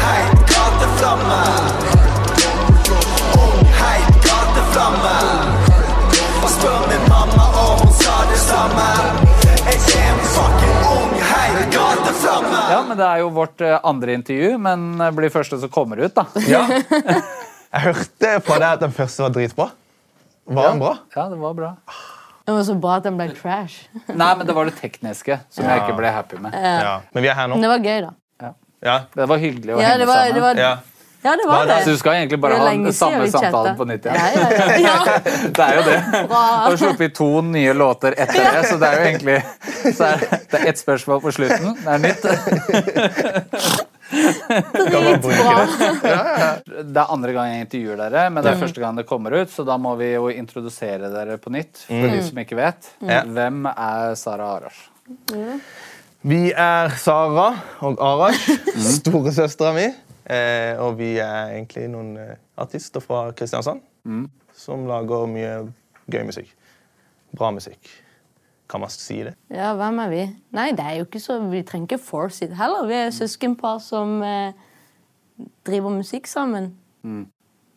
Hei, gateflamme. Hei, gateflamme. Spør min mamma, og hun sa det samme. Jeg er en fucking ung, heit gateflamme. Ja, men Det er jo vårt eh, andre intervju, men eh, blir første som kommer ut. da. Ja. Jeg hørte på deg at den første var dritbra. Var den bra? Ja, det var bra. Det var så bra at den ble trash. Nei, men det var det tekniske som jeg ikke ble happy med. Ja. Men vi er her nå. Men det var gøy, da. Ja. Det var hyggelig å Ja, henge var, sammen. var, Ja. ja, det var det. Så du skal egentlig bare er ha den samme samtalen på nytt igjen. Ja, ja, ja. ja. Det er jo det. Du har sluppet to nye låter etter det, så det er jo egentlig så er, Det er ett spørsmål på slutten. Det er nytt. Dritbra. Det er andre gang jeg intervjuer dere, men det er første gang det kommer ut, så da må vi jo introdusere dere på nytt. For de som ikke vet. Hvem er Sara Arash? Vi er Sara og Arash, storesøstera mi. Eh, og vi er egentlig noen eh, artister fra Kristiansand som lager mye gøy musikk. Bra musikk. Kan man si det? Ja, hvem er vi? Nei, det er jo ikke så Vi trenger ikke force it heller. Vi er søskenpar som eh, driver musikk sammen.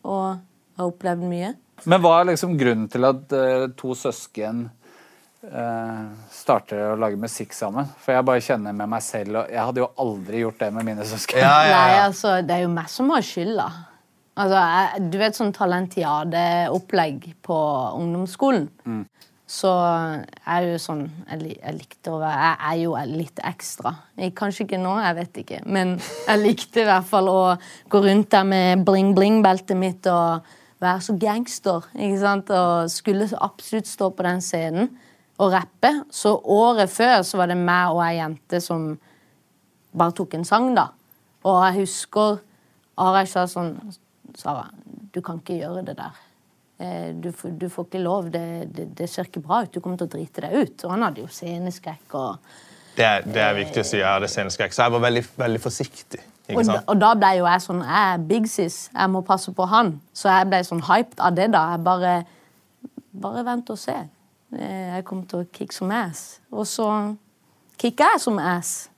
Og har opplevd mye. Men hva er liksom grunnen til at eh, to søsken eh, starter å lage musikk sammen? For jeg bare kjenner med meg selv og Jeg hadde jo aldri gjort det med mine søsken. Nei, altså, det er jo meg som har skylda. Altså, jeg, du vet sånn talentiadeopplegg på ungdomsskolen. Så er jo sånn jeg, jeg likte å være Jeg er jo litt ekstra. Jeg, kanskje ikke nå, jeg vet ikke. Men jeg likte i hvert fall å gå rundt der med bling-bling-beltet mitt og være så gangster. ikke sant? Og skulle absolutt stå på den scenen og rappe. Så året før så var det meg og ei jente som bare tok en sang, da. Og jeg husker Arash sa sånn Sara, du kan ikke gjøre det der. Eh, Du, du får ikke lov. Det, det, det ser ikke bra ut. Du kommer til å drite deg ut. Og han hadde jo sceneskrekk. Og, Det er, det er viktig å si. Jeg hadde sceneskrekk, så jeg var veldig, veldig forsiktig. Og, da, og da ble jo jeg sånn Jeg er big sis. Jeg må passe på han. Så jeg ble sånn hyped av det, da. Jeg bare Bare vent og se. Eh, Jeg kommer til å kick som ass. Og så kicka jeg som ass.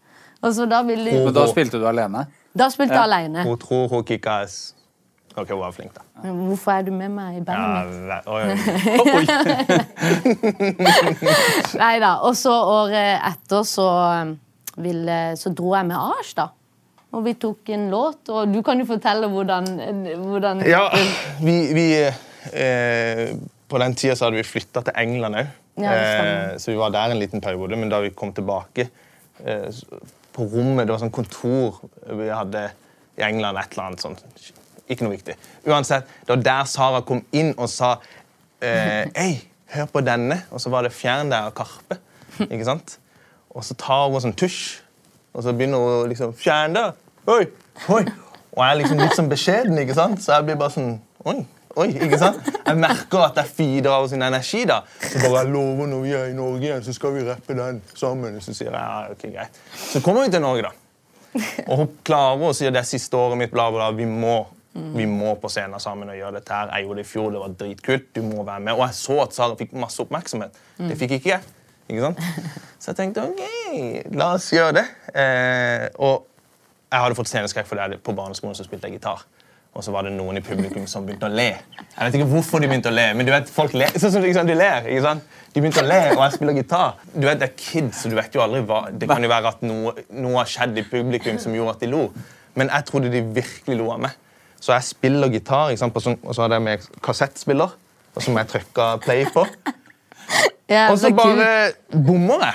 Og så da ville Men da spilte du alene? Da spilte jeg alene. Hun tror hun kicka ass. Ok, hun var flink, da. Hvorfor er du med meg i bandet Ja, mitt? Ja, oi. Nei da. Og så året etter så, ville, så dro jeg med Ars da. Og vi tok en låt, og du kan jo fortelle hvordan, hvordan Ja, vi, vi eh, På den tida hadde vi flytta til England òg. Ja, eh, så vi var der en liten periode. Men da vi kom tilbake eh, på rommet Det var sånn kontor vi hadde i England. et eller annet sånt. Ikke noe viktig. Uansett, Det var der Sara kom inn og sa eh, Hei, hør på denne. Og så var det Fjern deg av Karpe. Ikke sant? Og så tar hun sånn tusj, og så begynner hun liksom Fjern deg! Oi! Oi! Og jeg er liksom litt sånn beskjeden, ikke sant? så jeg blir bare sånn Oi! Oi, ikke sant? Jeg merker at jeg feeder av sin energi. da. Så bare jeg lover når vi er i Norge igjen, så skal vi rappe den sammen. Så sier jeg ja, ok, greit. Så kommer vi til Norge, da. Og hun klarer å si det siste året mitt, bla, bla, vi må, vi må på scenen sammen og gjøre dette her. Jeg gjorde det i fjor, det var dritkult. Du må være med. Og jeg så at Sara fikk masse oppmerksomhet. Det fikk ikke jeg. Ikke sant? Så jeg tenkte ok, la oss gjøre det. Eh, og jeg hadde fått sceneskrekk for det på barneskolen så spilte jeg gitar. Og så var det noen i publikum som begynte å le. Jeg vet ikke hvorfor de begynte å le, men du vet, folk ler. Sånn som de ler, ikke sant? De begynte å le, og jeg spiller gitar. Du vet, Det er kids, så du vet jo aldri hva Det kan jo være at noe, noe har skjedd i publikum som gjorde at de lo. Men jeg trodde de virkelig lo av meg. Så jeg spiller gitar, ikke sant? på sånn, og så hadde jeg med kassettspiller, og som jeg trykka play på. Ja, Og så så bare bommer jeg.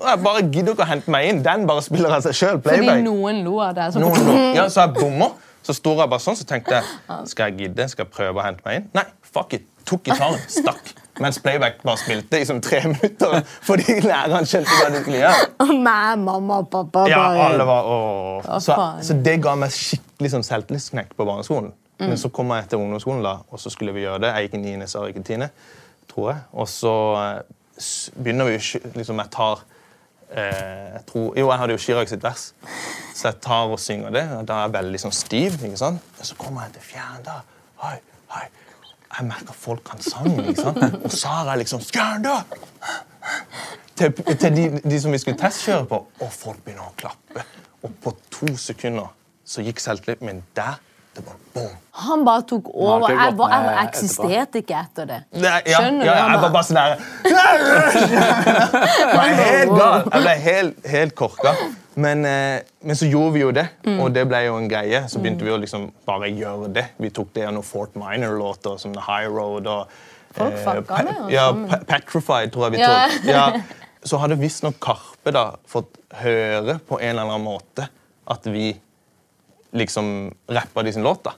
Og jeg bare gidder ikke å hente meg inn. Den bare spiller av seg sjøl. Fordi noen lo av det. Så Noen lo. Ja, så jeg bommer. Så står jeg bare sånn, så tenkte jeg skal jeg gidde, skal jeg prøve å hente meg inn. Nei, fuck it. Tok gitaren, stakk. Mens playback bare spilte i som tre minutter fordi læreren skjønte hva de skulle gjøre. meg, mamma og pappa Ja, alle var, åh. Så, så det ga meg skikkelig sånn selvtillitsknekk på barneskolen. Men så kom jeg etter ungdomsskolen, da, og så skulle vi gjøre det. Jeg gikk i 9., Sara gikk i 10., tror jeg. Og så eh, begynner vi liksom, Jeg tar jeg tror, Jo, jeg hadde jo Chirag sitt vers, så jeg tar og synger det. og Da er jeg veldig sånn stiv. ikke sant? Men så kommer jeg til fjern da. Hei, hei. Jeg merker folk kan sangen. ikke sant? Og Sara er liksom Skjærda! til, til de, de som vi skulle testkjøre på, og folk begynner å klappe. Og på to sekunder så gikk selvtilliten min der. Det bare boom. Han bare tok over. Jeg, var, jeg eksisterte ikke etter det. Nei, ja, Skjønner ja, du? jeg var bare- bare sånn der Jeg ble helt gal. Jeg ble helt, helt korka. Men, eh, men så gjorde vi jo det, og det ble jo en greie. Så begynte vi å liksom bare gjøre det. Vi tok det av noen Fort Minor-låter som The High Road og Folk eh, fucka med oss, Ja, sånn. Pa- Petrified, tror jeg vi Ja. tok. Ja. Så hadde visstnok Karpe da fått høre på en eller annen måte at vi liksom rappa de sin låt. da.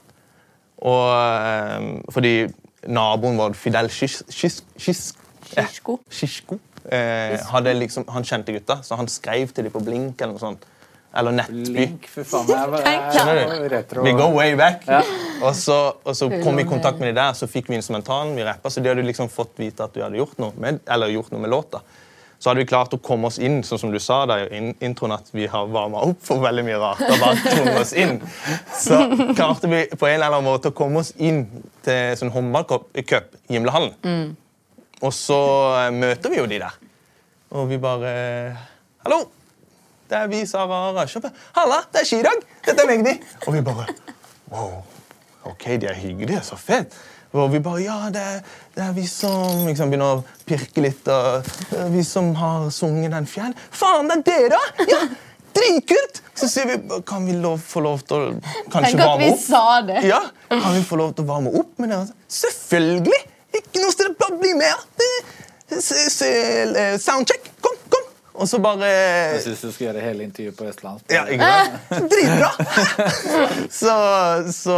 Og eh, fordi naboen vår, Fidel Kis Skis- eh. Skisko, eh, hadde liksom, han kjente gutta, så han skrev til dem på Blink eller noe sånt. Eller Nettby. Link, fy faen. Jeg, jeg. Vi go way back. Ja. Og så, og så kom vi i kontakt med de der, så fikk vi instrumentalen. vi rappa, Så de hadde liksom fått vite at du hadde gjort noe med, eller gjort noe med låta. Så hadde vi klart å komme oss inn, sånn som du sa da, i in- introen, at vi har varma opp for veldig mye rart. og bare tvunget oss inn. Så klarte vi på en eller annen måte å komme oss inn til sånn håndballcup i Gimlehallen. Og så eh, møter vi jo de der. Og vi bare Hallo! Det er vi, Sara Røsjøp. Halla, det er skidag! Dette er Magdi. Og vi bare Wow. OK, de er hyggelige. Så fett. Og vi bare Ja, det er, det er vi som liksom begynner å pirke litt. Og eh, vi som har sunget den fjern. Faen, det er dere! Ja, Dritkult! Så sier vi Kan vi lov, få lov til å kanskje Tenk at varme vi opp? sa det. Ja, Kan vi få lov til å varme opp med dere? Selvfølgelig! Ikke noe sted, å bli med! Eh, Soundcheck! Kom, kom! Og så bare Jeg syns du skal gjøre hele intervjuet på østlandsk. ja, sant? Dritbra! så, så,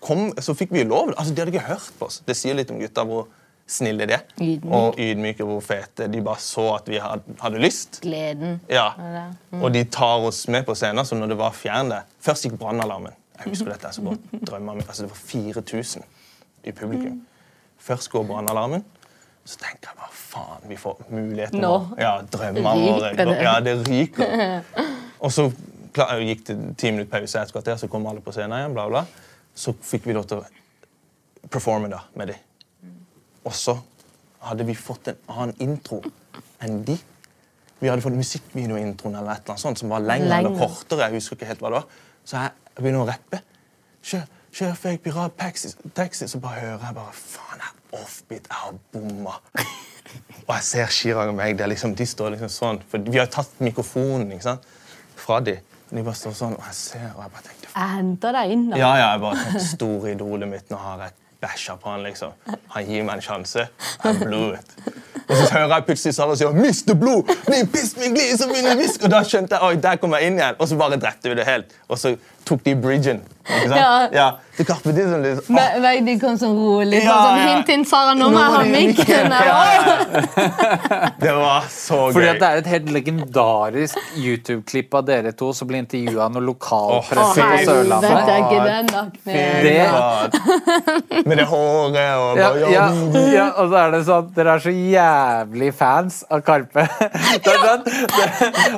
kom, så fikk vi lov. Altså, De hadde ikke hørt på oss. Det sier litt om gutta hvor snille de er. Ydmyk. Og ydmyke hvor fete. De bare så at vi hadde, hadde lyst. Gleden. Ja. Mm. Og de tar oss med på scenen. Så når det var fjern der Først gikk brannalarmen. Jeg husker dette så godt. Drømmer meg. Altså, det var 4000 i publikum. Først går brannalarmen. Så tenker jeg bare faen, vi får muligheten Nå. vår. Ja, drømmene våre. Ja, det ryker. Og så gikk det ti minutter pause, et kvarter, så kom alle på scenen igjen. bla bla. Så fikk vi lov til å performe da, med dem. Og så hadde vi fått en annen intro enn de. Vi hadde fått musikkvideointroen eller et eller annet sånt som var lengre eller kortere. jeg husker ikke helt hva det var. Så jeg, begynner å rappe. Kjør fake pirat taxi, taxi. Så bare hører jeg bare Faen, jeg offbeat. Jeg har bomma. Og jeg ser Chirag og meg. Liksom, de står liksom sånn. For vi har tatt mikrofonen ikke sant? fra de. De bare står sånn, og jeg ser, og jeg bare tenkte Jeg henter deg inn, da. ja, ja, jeg bare tenkte store idolet mitt. Nå har jeg bæsja på han, liksom. Han gir meg en sjanse. Han blew it. Og så hører jeg plutselig Sara si 'Mister Blod! Ni piss meg glis, og, og da skjønte jeg oi, der kom jeg inn igjen. Og så bare drepte vi det helt. Og så tok de bridgen. Ikke sant? Ja. ja. Det Carpe Diem som liksom, oh. Men, men de kom sånn rolig. Ja, sånn, ja. Hint, hint, Sara, nå må jeg ha mikken. Ja, her. ja, Det var så gøy. Fordi at Det er et helt legendarisk YouTube-klipp av dere to som blir intervjua av noe lokalpresse oh, på Sørlandet. Det- Det... Med det håret og Ja, bare, ja, ja, og så er det sånn Dere er så jævlig fans av Karpe. Det er sånn, det,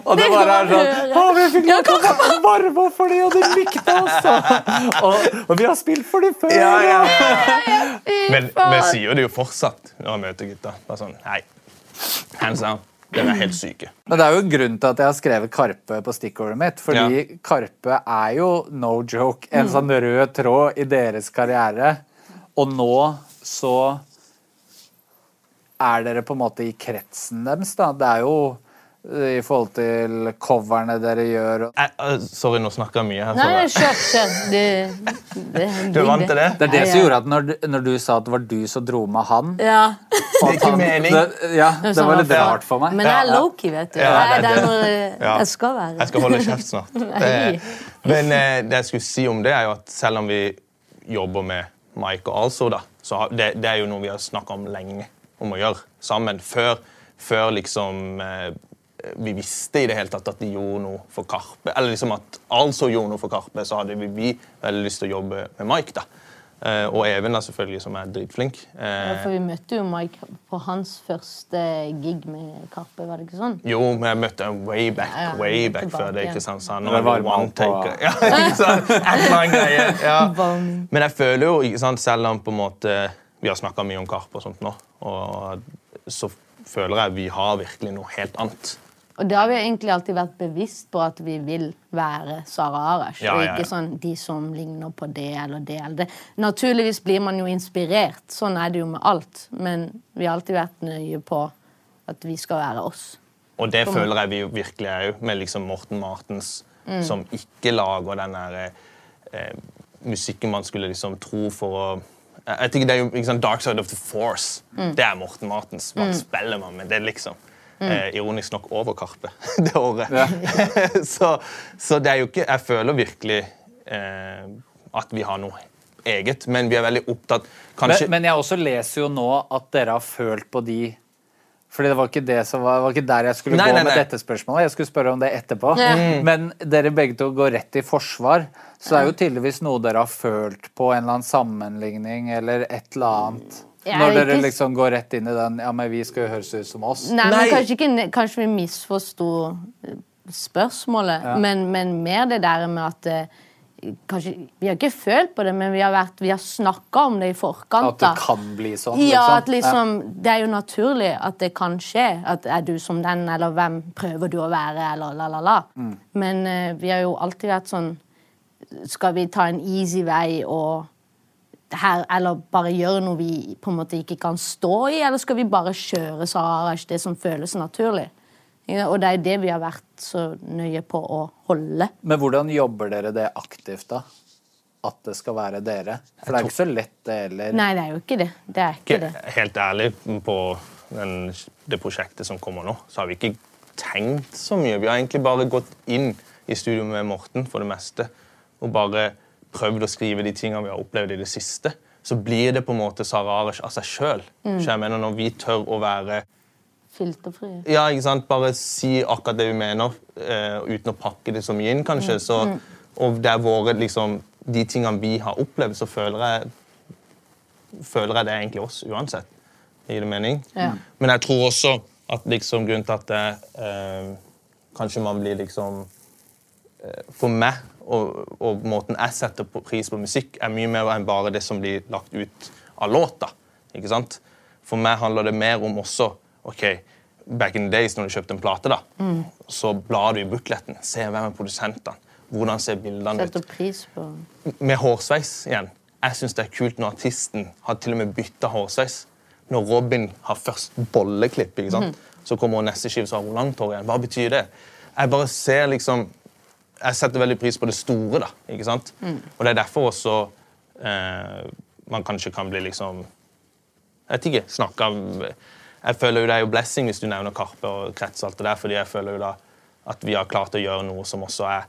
og det bare er sånn Å, vi fikk lov til å varme opp for dem, og de likte oss! Og, og, og vi har spilt for dem før! Ja, ja, ja. Men vi sier det jo fortsatt når vi møter gutta. Bare sånn, Hei, hands down. Dere er helt syke. Men det er jo en grunn til at jeg har skrevet Karpe på stikkordet mitt. Fordi Ja. Karpe er jo no joke en sånn rød tråd i deres karriere. Og nå så er dere på en måte i kretsen deres, da. Det er jo i forhold til coverne dere gjør. Eh, eh, sorry, nå snakker jeg mye. her. Nei, så- kjør, kjør. Det, det, Du er vant til det? Det er det Ja, som gjorde at når, du- når du sa at det var du som dro med han Ja. Det er ikke han- mening. Det, ja, det var litt rart for meg. Men jeg er low-key, vet du. Ja, det er det. når jeg skal være. Jeg skal holde kjeft snart. Eh, Men eh, det jeg skulle si om det, er jo at selv om vi jobber med Mike og Altså, da, så har, det, det er jo noe vi har snakka om lenge om å gjøre sammen. Før, før liksom eh, vi visste i det hele tatt at de gjorde noe for Karpe. Eller liksom at Altså gjorde noe for Karpe, så hadde vi, vi veldig lyst til å jobbe med Mike. da. Eh, og Even, da, selvfølgelig, som er dritflink. Ja, Eh, For vi møtte jo Mike på hans første gig med Karpe, var det ikke sånn? Jo, men jeg møtte ham way back, Ja, ja, way back tilbake før det. igjen. ikke sant? Så han Det var one på- taker. Ja, ikke sant? Ja. Men jeg føler jo, ikke sant, selv om på en måte vi har snakka mye om Karpe og sånt nå, og så føler jeg vi har virkelig noe helt annet. Og det har vi egentlig alltid vært bevisst på at vi vil være Sara Arash. Ja, og ikke ja. sånn de som ligner på det eller det eller det. Naturligvis blir man jo inspirert. Sånn er det jo med alt. Men vi har alltid vært nøye på at vi skal være oss. Og det føler jeg vi jo virkelig er jo, med liksom Morten Martens, som ikke lager den der eh, musikken man skulle liksom tro for å jeg tenker det er jo sant, Dark Side of the Force. Det er Morten Martens. Hva spiller man med det, liksom? Eh, ironisk nok over Karpe det året. så, så det er jo ikke Jeg føler virkelig eh, at vi har noe eget, men vi er veldig opptatt Kanskje Men, men jeg også leser jo nå at dere har følt på de fordi det var ikke det som var, var ikke der jeg skulle Nei, gå nei, med nei. dette spørsmålet. Jeg skulle spørre om det etterpå. Ja. Mm. Men dere begge to går rett i forsvar. Så det er jo tydeligvis noe dere har følt på en eller annen sammenligning eller et eller annet. Jeg Når er dere ikke- liksom går rett inn i den Ja, men vi skal jo høres ut som oss. Nei, Nei. men kanskje, ikke, kanskje vi misforsto spørsmålet, spørsmålet, men, men mer det der med at eh, kanskje, Vi har ikke følt på det, men vi har, vært- vi har snakka om det i forkant. At det da. kan bli sånn. Ja, liksom. at liksom, Det er jo naturlig at det kan skje. At Er du som den, eller hvem prøver du å være, eller la, la, la. Mm. Men uh, vi har jo alltid vært sånn Skal vi ta en easy vei og her, eller bare gjøre noe vi på en måte ikke kan stå i, eller skal vi bare kjøre Sarash, det som føles naturlig? Ja, og det er det vi har vært så nøye på å holde. Men hvordan jobber dere det aktivt, da? At det skal være dere? For det er jo ikke så lett, det heller. Nei, det er jo ikke det. Det er ikke det. helt ærlig på den, det prosjektet som kommer nå, så har vi ikke tenkt så mye. Vi har egentlig bare gått inn i studio med Morten for det meste og bare prøvd å skrive de tingene vi har opplevd i det siste. Så blir det på en måte Sara Arash av seg sjøl. Når vi tør å være Filterfrie. ja, ikke sant? Bare si akkurat det vi mener, uh, uten å pakke det så mye inn, kanskje. Så, og det er våre, liksom, de tingene vi har opplevd, så føler jeg, føler jeg det egentlig oss uansett. Gir det mening? Ja. Men jeg tror også at liksom, grunnen til at det, uh, kanskje man blir liksom uh, For meg og, og måten jeg setter på pris på musikk, er mye mer enn bare det som blir lagt ut av låta. Ikke sant? For meg handler det mer om også ok, Back in the days, når du kjøpte en plate, da, så blar du i bookletten. Ser hvem er produsentene. Hvordan ser bildene ut? Setter pris på med hårsveis igjen. Jeg syns det er kult når artisten har til og med bytta hårsveis. Når Robin har først bolleklipp, ikke sant? så kommer neste skive så har hun langt hår igjen. Hva betyr det? Jeg bare ser liksom Jeg setter veldig pris på det store, da. ikke sant? Og det er derfor også eh, man kanskje kan bli liksom Jeg vet ikke. Snakka Jeg føler jo det er jo blessing hvis du nevner Karpe og krets og alt det der, fordi jeg føler jo da at vi har klart å gjøre noe som også er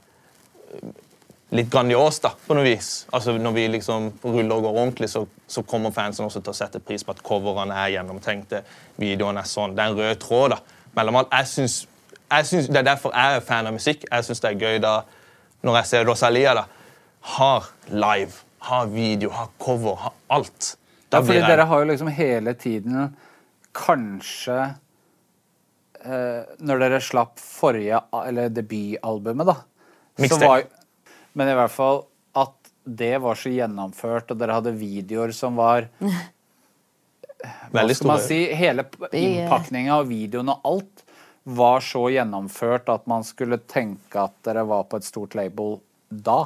litt grandios, da, på noe vis. Altså, når vi liksom ruller og går ordentlig, så, så kommer fansen også til å sette pris på at coverene er gjennomtenkte, videoene er sånn. Det er en rød tråd da, mellom alt. Jeg synes, synes, det er derfor jeg er fan av musikk. Jeg syns det er gøy da, når jeg ser Rosalia da, har live, har video, har cover, har alt. Ja, fordi blir jeg- dere har jo liksom hele tiden kanskje eh, Når dere slapp forrige, eller debutalbumet, da så Mixtape. var, Men i hvert fall at det var så gjennomført, og dere hadde videoer som var Hva skal man si? Hele innpakninga av videoen og alt var så gjennomført at man skulle tenke at dere var på et stort label da.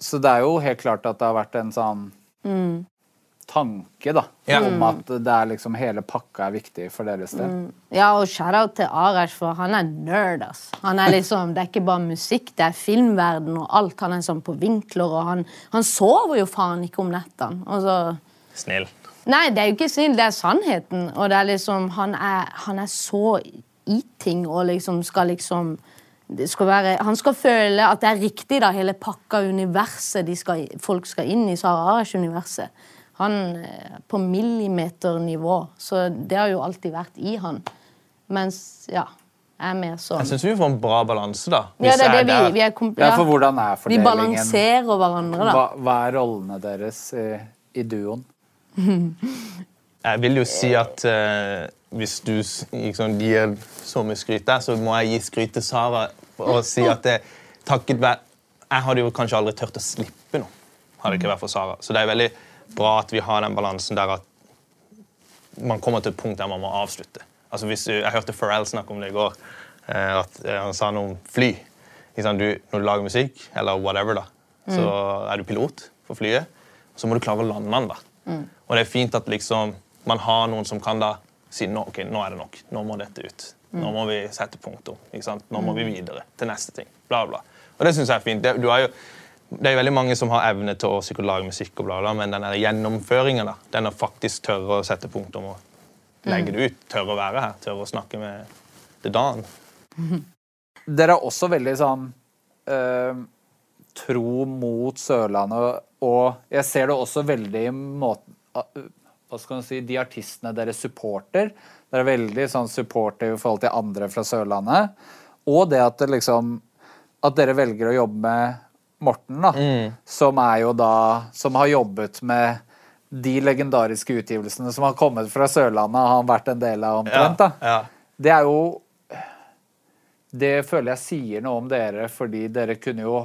Så det er jo helt klart at det har vært en sånn tanke, da, Ja. om at det er liksom hele pakka er viktig for deres del. Ja, og shout-out til Arash, for han er nerd. ass. Han er liksom, Det er ikke bare musikk, det er filmverden og alt. Han er sånn på vinkler, og han, han sover jo faen ikke om nettene. Og så... Snill. Nei, det er jo ikke synd. det er sannheten. Og det er liksom, han er, han er så i ting og liksom skal liksom det skal være, Han skal føle at det er riktig, da, hele pakka, universet de skal, folk skal inn i Sara Arash-universet. Han er på millimeternivå, så det har jo alltid vært i han. Mens, ja, er mer sånn Jeg syns vi får en bra balanse, da. Ja, det er det er vi, vi er Ja, for hvordan er Vi balanserer hverandre, da. Hva, hva er rollene deres i, i duoen? Jeg vil jo si at eh, hvis du liksom, gir så mye skryt der, så må jeg gi skryt til Sara og si at det, takket være Jeg hadde jo kanskje aldri turt å slippe noe hadde det ikke vært for Sara. Så det er veldig bra at vi har den balansen der at man kommer til et punkt der man må avslutte. Altså hvis du, Jeg hørte Pharrell snakke om det i går. eh, at eh, Han sa noe om fly. Du, når du lager musikk, eller whatever, da, så er du pilot for flyet. Så må du klare å lande den. da. Og det er fint at liksom, man har noen som kan da si nå, ok, nå er det nok. Nå må dette ut. Nå må vi sette punktum. Nå må vi videre til neste ting. Bla, bla. Og det synes jeg er fint. Det, har jo, det er veldig mange som har evne til å lage musikk, og bla, bla, men den gjennomføringen, da, den å faktisk tørre å sette punktum og legge det ut, tørre å være her, tørre å snakke med The Dan. Dere er også veldig sånn eh, tro mot Sørlandet, og jeg ser det også veldig i måten eh, Hva skal man si De artistene dere supporter. Dere er veldig sånn supportive i forhold til andre fra Sørlandet. Og det at det liksom At dere velger å jobbe med Morten, da, som er jo da Som har jobbet med de legendariske utgivelsene som har kommet fra Sørlandet, har han vært en del av omtrent. da. ja. Det er jo Det føler jeg sier noe om dere, fordi dere kunne jo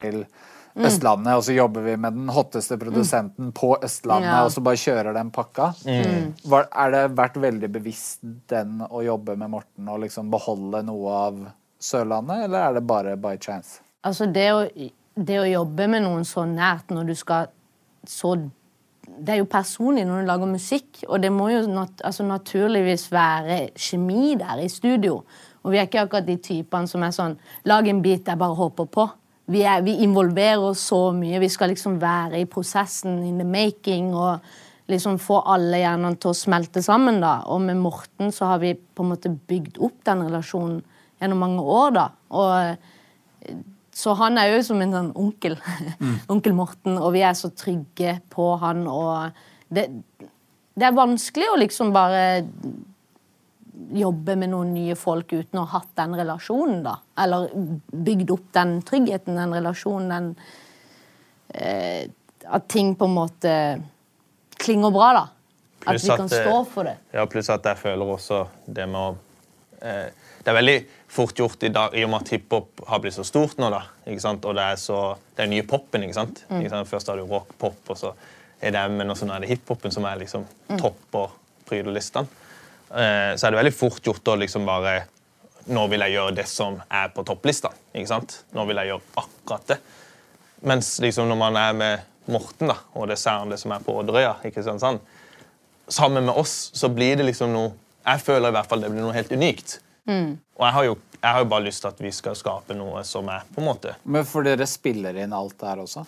Til Østlandet, og så jobber vi med den hotteste produsenten på Østlandet, Ja. og så bare kjører den pakka. Var, er det vært veldig bevisst den å jobbe med Morten og liksom beholde noe av Sørlandet, eller er det bare by chance? Altså, det å, det å jobbe med noen så nært når du skal så Det er jo personlig når du lager musikk, og det må jo nat altså, naturligvis være kjemi der i studio. Og vi er ikke akkurat de typene som er sånn Lag en bit jeg bare håper på. Vi, er, vi involverer oss så mye. Vi skal liksom være i prosessen, in the making, og liksom få alle hjernene til å smelte sammen. da. Og med Morten så har vi på en måte bygd opp den relasjonen gjennom mange år. da. Og så han er jo som en sånn onkel. onkel Morten, og vi er så trygge på han. Og det, det er vanskelig å liksom bare jobbe med noen nye folk uten å ha hatt den relasjonen, da. Eller bygd opp den tryggheten, den relasjonen, den eh, At ting på en måte klinger bra, da. At vi kan at, stå for det. Ja, pluss at jeg føler også det med å eh, Det er veldig fort gjort i dag, i og med at hiphop har blitt så stort nå, da. Ikke sant? Og det er så Det er nye popen, ikke sant? Ikke sant? Først har du rock, pop, og så er det men også nå er det hiphopen som er liksom topper prydelistene. Eh, så er det veldig fort gjort å liksom bare Nå vil jeg gjøre det som er på topplista. Ikke sant? Nå vil jeg gjøre akkurat det. Mens liksom når man er med Morten da, og det særende som er på Odderøya, ikke sant, sånn, sammen med oss, så blir det liksom noe Jeg føler i hvert fall det blir noe helt unikt. Og jeg har, jo, jeg har jo bare lyst til at vi skal skape noe som er på en måte Men for dere spiller inn alt der også?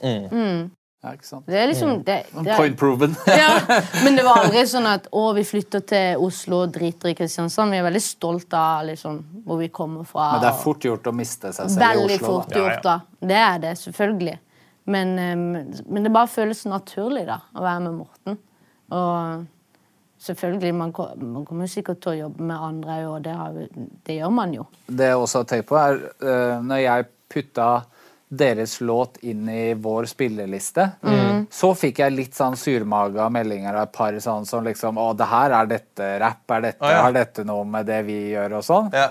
Ja, ikke sant? Det er liksom det, det er, Point proven. ja, men det var aldri sånn at å, vi flytter til Oslo og driter i Kristiansand. Vi er veldig stolt av liksom, hvor vi kommer fra. Men det er fort gjort å miste seg selv Veldig i Oslo. fort Da. Gjort, da. Det er det, selvfølgelig. Men, eh, men det bare føles naturlig da, å være med Morten. Og selvfølgelig, man, man kommer sikkert til å jobbe med andre, og det, har, det gjør man jo. Det jeg også har tenkt på, er uh, når jeg putta deres låt inn i vår spilleliste, så fikk jeg litt sånn surmaga meldinger av et par sånn som liksom Å, det her er dette rapp? Er dette, oh, ja. Har dette noe med det vi gjør? Og sånn. Ja.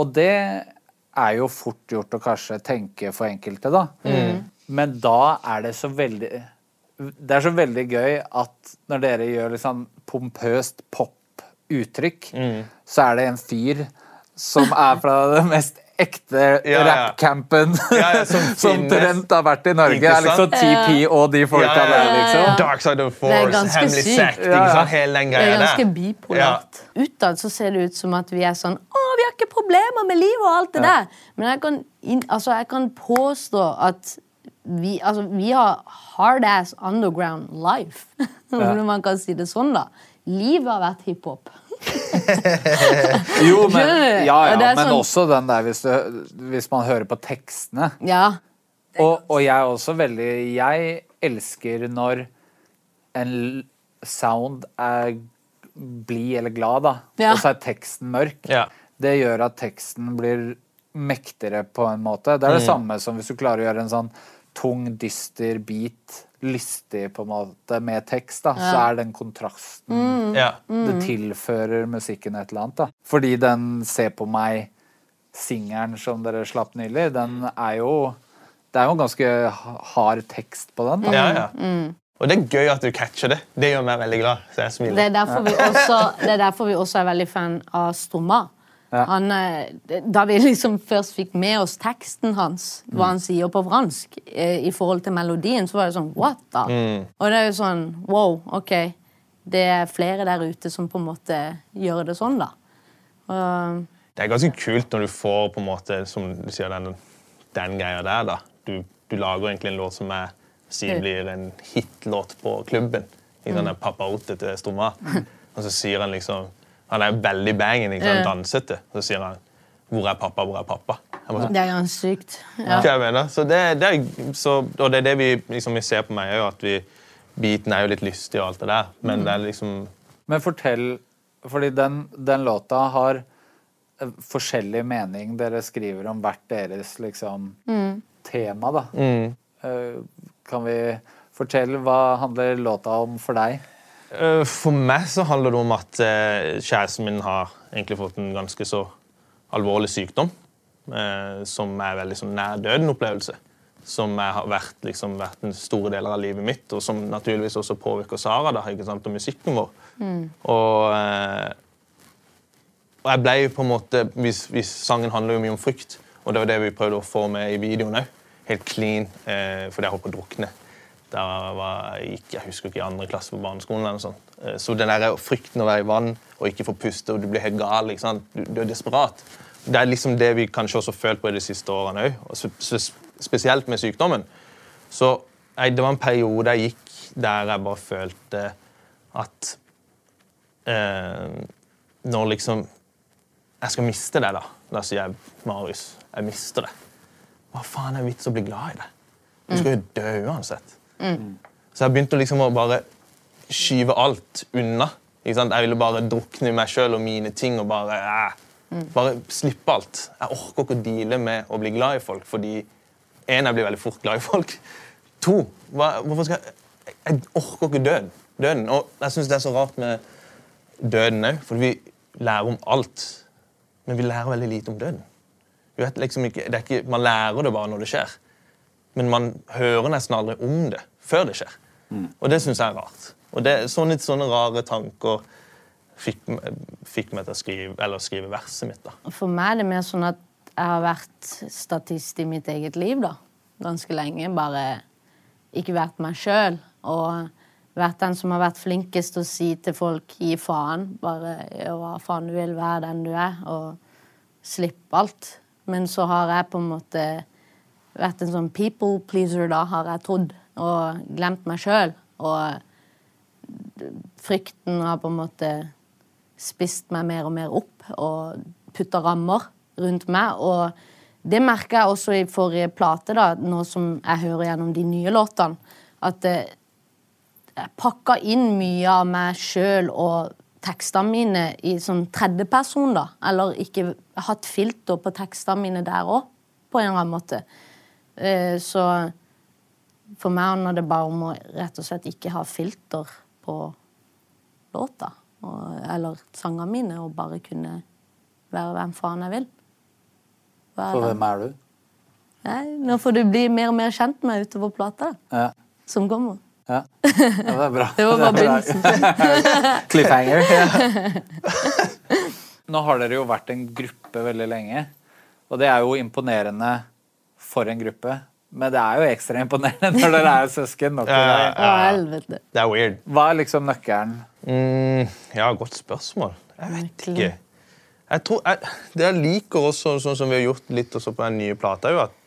Og det er jo fort gjort å kanskje tenke for enkelte, da. Men da er det så veldig Det er så veldig gøy at når dere gjør liksom pompøst pop-uttrykk, så er det en fyr som er fra det mest ekte Ja, ja. rap-campen Ja, ja, som som. Trent har vært i Norge. Det er liksom? TP og de folka Ja, ja, der, ja. liksom. Dark Side of Force, Hemmelig sekt, Ja, ikke ja. sant? hele den Det er ganske bipolart. Utad så ser det ut som at vi er sånn Å, vi har ikke problemer med livet og alt det der. Men jeg kan, altså, jeg kan påstå at vi, altså, vi har hard ass underground life. Om man kan si det sånn, da. Livet har vært hiphop. Jo, men, ja, ja, Og men sånn- også den der hvis, du, hvis man hører på tekstene. Ja. Og, og jeg er også veldig Jeg elsker når en sound er blid eller glad, da. Ja. Og så er teksten mørk. Ja. Det gjør at teksten blir mektigere på en måte. Det er det samme som hvis du klarer å gjøre en sånn tung, dyster beat lystig på en måte med tekst, da, så er den kontrasten Ja. Det tilfører musikken et eller annet. da. Fordi den Se på meg-singelen som dere slapp nylig, den er jo Det er jo en ganske hard tekst på den. da. Ja, ja. Og det er gøy at du catcher det. Det gjør meg veldig glad. Så jeg Det er derfor vi også, det er derfor vi også er veldig fan av Stromma. Ja. Han, eh, da vi liksom først fikk med oss teksten hans, hva han sier på fransk, eh, i forhold til melodien, så var det sånn What da? Og det er jo sånn Wow, OK. Det er flere der ute som på en måte gjør det sånn, da. Og, Det er ganske kult når du får på en måte, som du sier, den, den greia der. da. Du, du lager egentlig en låt som er, sier blir en hitlåt på klubben. I Mm. den der pappaote til Stomma. Og så sier han liksom Han er veldig bangen, ikke sant, Ja. dansete. Så sier han 'Hvor er pappa? Hvor er pappa?' Jeg bare, sånn, det er ganske sykt. Ja. Hva jeg mener. Så det, det er, så, og det er det vi, liksom, vi ser på meg, òg, at vi, beaten er jo litt lystig og alt det der, men Mm. det er liksom Men fortell Fordi den, den låta har eh, forskjellig mening. Dere skriver om hvert deres liksom tema, da. Mm. Kan vi fortelle hva handler låta om for deg? Eh, For meg så handler det om at eh, kjæresten min har egentlig fått en ganske så alvorlig sykdom. eh, som er veldig sånn nær døden-opplevelse. som har vært, liksom, vært en store deler av livet mitt, og som naturligvis også påvirker Sara da, ikke sant, og musikken vår. Og, eh, og jeg ble jo på en måte hvis, hvis Sangen handler jo mye om frykt, og det var det vi prøvde å få med i videoen òg. Helt clean, eh, fordi jeg holdt på å drukne. Da var gikk, jeg husker ikke, i andre klasse på barneskolen. eller noe sånt. Eh, Så den der frykten å være i vann og ikke få puste, og du blir helt gal, ikke sant? Du, du er desperat. Det er liksom det vi kanskje også har følt på i de siste årene òg, spesielt med sykdommen. Så jeg, det var en periode jeg gikk der jeg bare følte at eh, Når liksom Jeg skal miste det, da. Da sier jeg Marius, jeg mister det. Hva faen er vits å bli glad i det? Du skal jo dø uansett. Så jeg begynte liksom å bare skyve alt unna. Ikke sant? Jeg ville bare drukne i meg sjøl og mine ting og bare eh, Bare slippe alt. Jeg orker ikke å deale med å bli glad i folk, fordi en, jeg blir veldig fort glad i folk. To, hva, hvorfor skal jeg Jeg orker ikke døden. døden. Og jeg syns det er så rart med døden òg, for vi lærer om alt. Men vi lærer veldig lite om døden. Liksom ikke, det ikke, man lærer det bare når det skjer. Men man hører nesten aldri om det før det skjer. Og det syns jeg er rart. Og det, sånne, sånne rare tanker fikk, fikk meg til å skrive, eller skrive verset mitt. da. For meg er det mer sånn at jeg har vært statist i mitt eget liv da. ganske lenge. Bare ikke vært meg sjøl. Og vært den som har vært flinkest til å si til folk 'gi faen'. Bare gjør hva faen du vil, være den du er, og slipp alt. Men så har jeg på en måte vært en sånn people pleaser, da, har jeg trodd. Og glemt meg sjøl. Og frykten har på en måte spist meg mer og mer opp og putta rammer rundt meg. Og det merker jeg også i forrige plate, da, nå som jeg hører gjennom de nye låtene. At eh, jeg pakka inn mye av meg sjøl og tekstene mine i sånn tredjeperson, da. Eller ikke hatt filter på tekstene mine der òg, på en eller annen måte. Eh, Så for meg handler det bare om å rett og slett ikke ha filter på låta. Og, eller sangene mine, og bare kunne være hvem faen jeg vil. For hvem er du? Nei, nå får du bli mer og mer kjent med utover plata Ja. som kommer. Ja. ja, det er bra. Det var bare begynnelsen. Cliffhanger. Ja. Nå har dere jo vært en gruppe veldig lenge, og det er jo imponerende for en gruppe. Men det er jo ekstra imponerende når dere er søsken. nok til Ja, det. Helvete. Det er weird. Hva er liksom nøkkelen? Mm, ja, godt spørsmål. Jeg vet ikke. Jeg tror, jeg, det jeg liker også, sånn som vi har gjort litt også på den nye plata, er jo at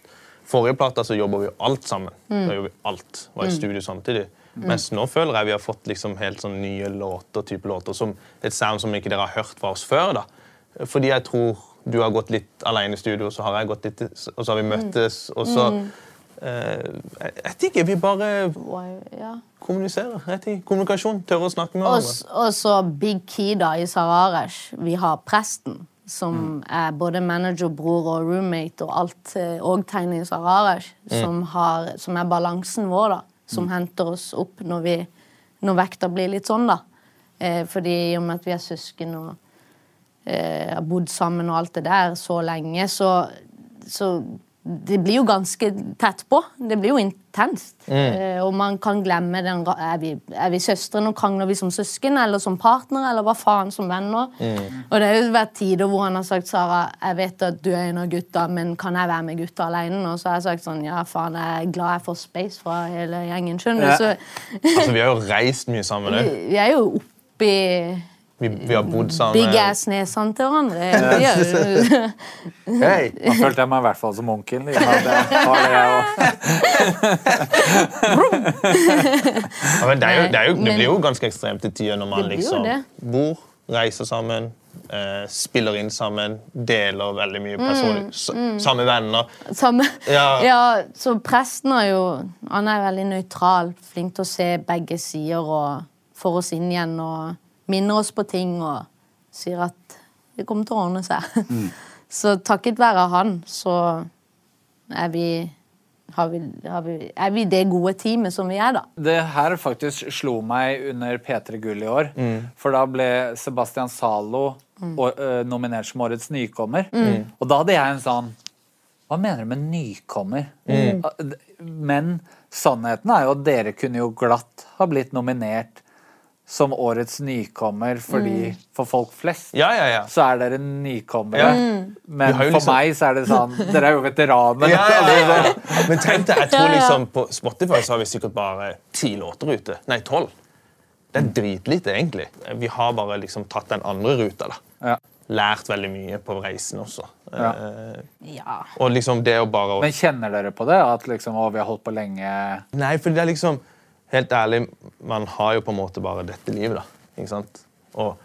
forrige plata så jobber vi alt sammen. Da gjorde vi alt. Var i studio samtidig. Mens nå føler jeg vi har fått liksom helt sånn nye låter, type låter som et sound som ikke dere har hørt fra oss før. da. Fordi jeg tror du har gått litt alene i studio, så har jeg gått litt, og så har vi møttes, og så eh, Jeg vet ikke. Vi bare Ja. kommuniserer. Ikke. Kommunikasjon. Tørre å snakke med hverandre. og så Big Key da i Sararesh. Vi har presten, som er både manager, bror og roommate og alt, eh, og tegner i Sararesh, som, har- som er balansen vår, da. Som henter oss opp når, vi, når vekta blir litt sånn, da. Eh, fordi i og med at vi er søsken og eh, har bodd sammen og alt det der så lenge, så, så det blir jo ganske tett på. Det blir jo intenst. Eh, og man kan glemme den Er vi, er vi søstre nå? Krangler vi som søsken eller som partnere? Eller hva faen som venner? Og det har jo vært tider hvor han har sagt Sara, jeg vet at du er en av gutta, men kan jeg være med gutta alene? Og så har jeg sagt sånn Ja, faen, jeg er glad jeg får space fra hele gjengen. Skjønner du? Ja. Så Altså, vi har jo reist mye sammen òg. vi er jo oppi Vi, vi har bodd sammen. big ass-nesene til hverandre. Er- Hei! Da følte jeg meg i hvert fall som onkelen. Liksom. Ja, men det, er jo, det, er jo, det blir jo ganske ekstremt til tider når man liksom bor, reiser sammen, eh, spiller inn sammen, deler veldig mye personlig. s- Samme venner. Samme. Ja. Ja, så presten er jo Han er veldig nøytral, flink til å se begge sider og får oss inn igjen og minner oss på ting og sier at det kommer til å ordne seg. Så takket være han så er vi, har vi, har vi, er vi det gode teamet som vi er, da. Det her faktisk slo meg under P3 Gull i år. For da ble Sebastian Zalo mm. ø, nominert som årets nykommer. Og da hadde jeg en sånn Hva mener du med nykommer? Ah, Men sannheten er jo at dere kunne jo glatt ha blitt nominert som årets nykommer, fordi for folk flest Ja, ja, ja. så er dere nykommere. Ja. Men for liksom- meg så er det sånn Dere er jo veteraner. Ja, ja, ja, ja. Altså, Men tenk deg, jeg tror liksom på Spotify så har vi sikkert bare ti låter ute. Nei, tolv. Det er dritlite, egentlig. Vi har bare liksom tatt den andre ruta. da. Ja. Lært veldig mye på reisen også. Ja. Eh, Ja. og liksom det å bare Men kjenner dere på det? At liksom, å, vi har holdt på lenge Nei, for det er liksom Helt ærlig, man har jo på en måte bare dette livet, da. Ikke sant? Og,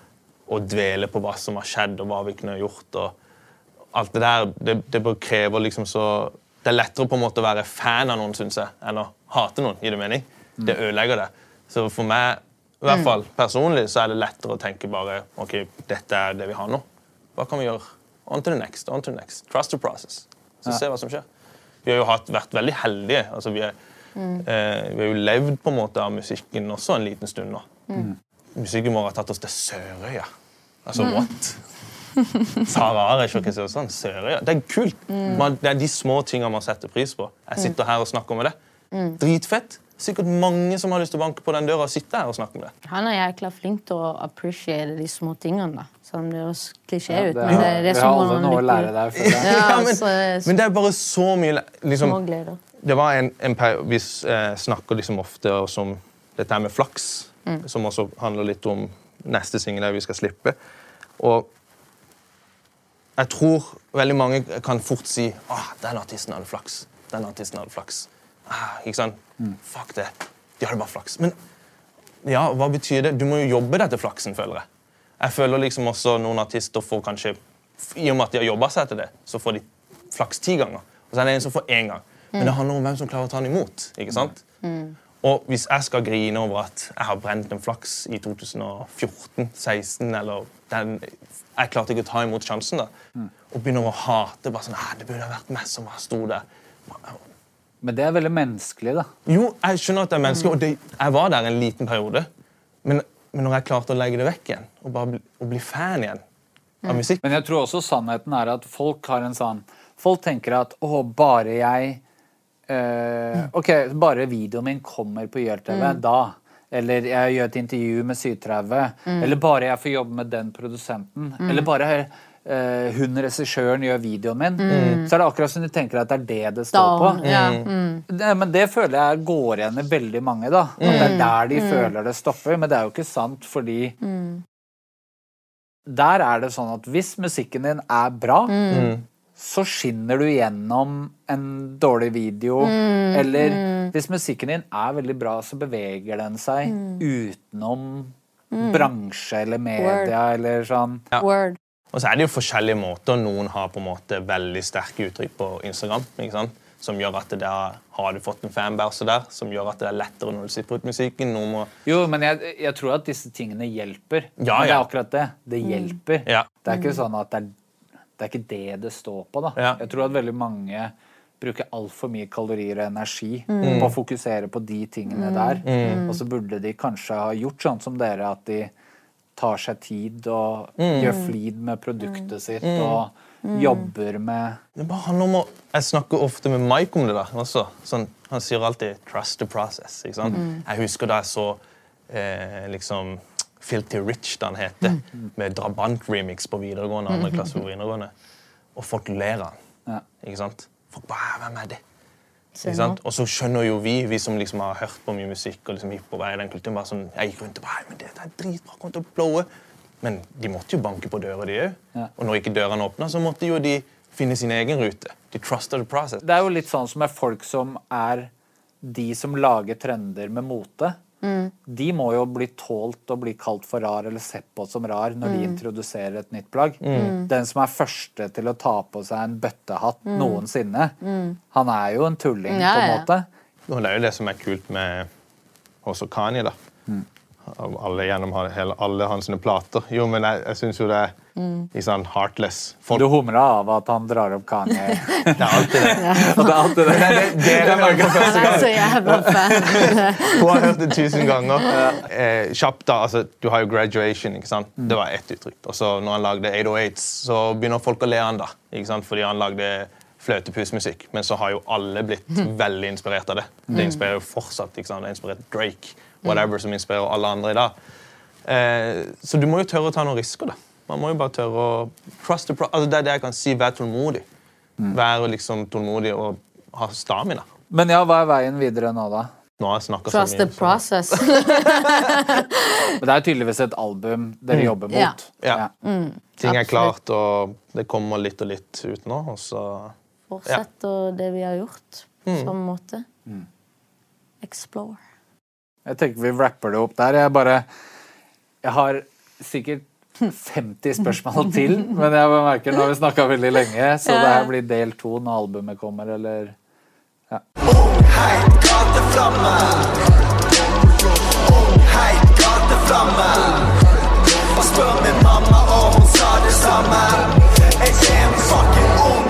og dvele på hva som har skjedd, og hva vi kunne gjort. og alt det der, det, det krever liksom så Det er lettere på en måte å være fan av noen, synes jeg, enn å hate noen. Gir det mening? Det ødelegger det. Så for meg, i hvert fall personlig, så er det lettere å tenke bare OK, dette er det vi har nå. Hva kan vi gjøre? On to the next. on to the next. Trust the process. Så se hva som skjer. Vi har jo hatt, vært veldig heldige. altså vi er Eh, vi har jo levd på en måte av musikken også en liten stund nå. Musikken vår har tatt oss til Sørøya. Altså, what? Sara Aresh og Kristiansand. Sørøya. Det er kult. Man, det er de små tingene man setter pris på. Jeg sitter her og snakker med det. Dritfett. Sikkert mange som har lyst til å banke på den døra og sitte her og snakke med det. Han er jækla flink til å appreciate de små tingene, da. Sånn, det høres klisjé Ja, ut. det men det, er, det er vi sånn har man alle noe å lykker- lære der. føler jeg. Ja, Ja, men, det er bare så mye liksom, små gleder. Det var en, en Vi eh, snakker liksom ofte om dette med flaks, som også handler litt om neste singel vi skal slippe. Og jeg tror veldig mange kan fort si ah, den artisten hadde flaks. Den artisten hadde flaks. Ah, ikke sant? Fuck det. De hadde bare flaks. Men ja, hva betyr det? Du må jo jobbe deg til flaksen, føler jeg. Jeg føler liksom også noen artister får kanskje I og med at de har jobba seg til det, så får de flaks ti ganger. Og så er det en som får én gang. Men det handler om hvem som klarer å ta den imot. ikke sant? Og hvis jeg skal grine over at jeg har brent en flaks i 2014-16 eller den, Jeg klarte ikke å ta imot sjansen, da. Og begynner å hate. bare sånn, «Ah, Det burde ha vært meg som sto der. Men det er veldig menneskelig, da. Jo, jeg skjønner at det er menneskelig. og det, jeg var der en liten periode. Men, men når jeg klarte å legge det vekk igjen, og bare bli, og bli fan igjen av musikk Men jeg tror også sannheten er at folk har en sånn Folk tenker at å, bare jeg eh, Ok, bare videoen min kommer på YLTV, da. Eller jeg gjør et intervju med Sydtrauet. Eller bare jeg får jobbe med den produsenten. Eller bare uh, hun regissøren gjør videoen min. Så er det akkurat som de tenker at det er det det står på. Ja, mm. Det, men det føler jeg går igjen i veldig mange. da. At det er der de føler det stopper. Men det er jo ikke sant, fordi Der er det sånn at hvis musikken din er bra, så skinner du gjennom en dårlig video. Eller hvis musikken din er veldig bra, så beveger den seg utenom bransje eller media eller sånn. Word. Og så er det jo forskjellige måter. Noen har på en måte veldig sterke uttrykk på Instagram. ikke sant? Som gjør at det der, har du fått en fanbase der, som gjør at det er lettere når du sitter ut musikken. Noen må, Jo, men jeg, jeg tror at disse tingene hjelper. Ja, Men det er akkurat det. Det hjelper. Ja. Det er ikke sånn at det er, det er ikke det det står på. da. Ja. Jeg tror at veldig mange bruker altfor mye kalorier og energi Mm. på å fokusere på de tingene der. Og så burde de kanskje ha gjort sånn som dere, at de tar seg tid og Mm. gjør flid med produktet sitt og jobber med det bare handler om å, Jeg snakker ofte med Mike om det. da, også. Sånn, han sier alltid 'trust the process'. ikke sant? Jeg husker da jeg så eh, liksom Filthy Rich, han heter, med Drabant-remix på videregående. andre klasse på videregående. Og folk ler av han. Ikke sant? Folk bare 'Hvem er det?' Ikke sant? Og så skjønner jo vi, vi som liksom har hørt på mye musikk og liksom hiphop, er i den kulturen, bare sånn, jeg gikk rundt og bare, men det er dritbra, kommer til å blowe. Men de måtte jo banke på døra, de òg. Og når ikke dørene åpna, så måtte jo de finne sin egen rute. De trusted the process. Det er jo litt sånn som er folk som er de som lager trender med mote. De må jo bli tålt og bli kalt for rar eller sett på som rar når de introduserer et nytt plagg. Den som er første til å ta på seg en bøttehatt noensinne, han er jo en tulling, Ja, på en ja. måte. Og det er jo det som er kult med også Kanye, da. Alle gjennom hele, alle hans plater. Jo, men jeg, jeg syns jo det er i sånn heartless. Folk, Du humrer av at han drar opp Kanye. det er alltid det. Og det er alltid det. Det hører det første Han er gang. så jævla fan. Hun har hørt det tusen ganger. Eh, kjapt da, altså, Du har jo graduation. ikke sant? Det var ett uttrykk. Og så når han lagde 808s, så begynner folk å le av han da. ikke sant? Fordi han lagde fløtepusmusikk, men så har jo alle blitt veldig inspirert av det. Det inspirerer jo fortsatt. ikke sant? Det inspirert Drake, whatever, som inspirerer alle andre i dag. Eh, så du må jo tørre å ta noen risker. da. Man må jo bare tørre å trust the pro altså Det er det jeg kan si. Vær tålmodig. Vær liksom tålmodig og ha stamina. Men ja, hva er veien videre nå, da? Nå har jeg snakket så Trust the process. Men det er tydeligvis et album dere jobber mot. Ja. Ja. Mm, Ting er klart, og det kommer litt og litt ut nå. Og så Fortsett og det vi har gjort. På Mm. samme måte. Explore. Jeg tenker vi rapper det opp der. Jeg bare Jeg har sikkert 50 spørsmål til, men jeg merker nå har vi snakka veldig lenge, så det her blir del to når albumet kommer, eller ja. Og spør min mamma, og hun sa det samme. Jeg er en fucking ung,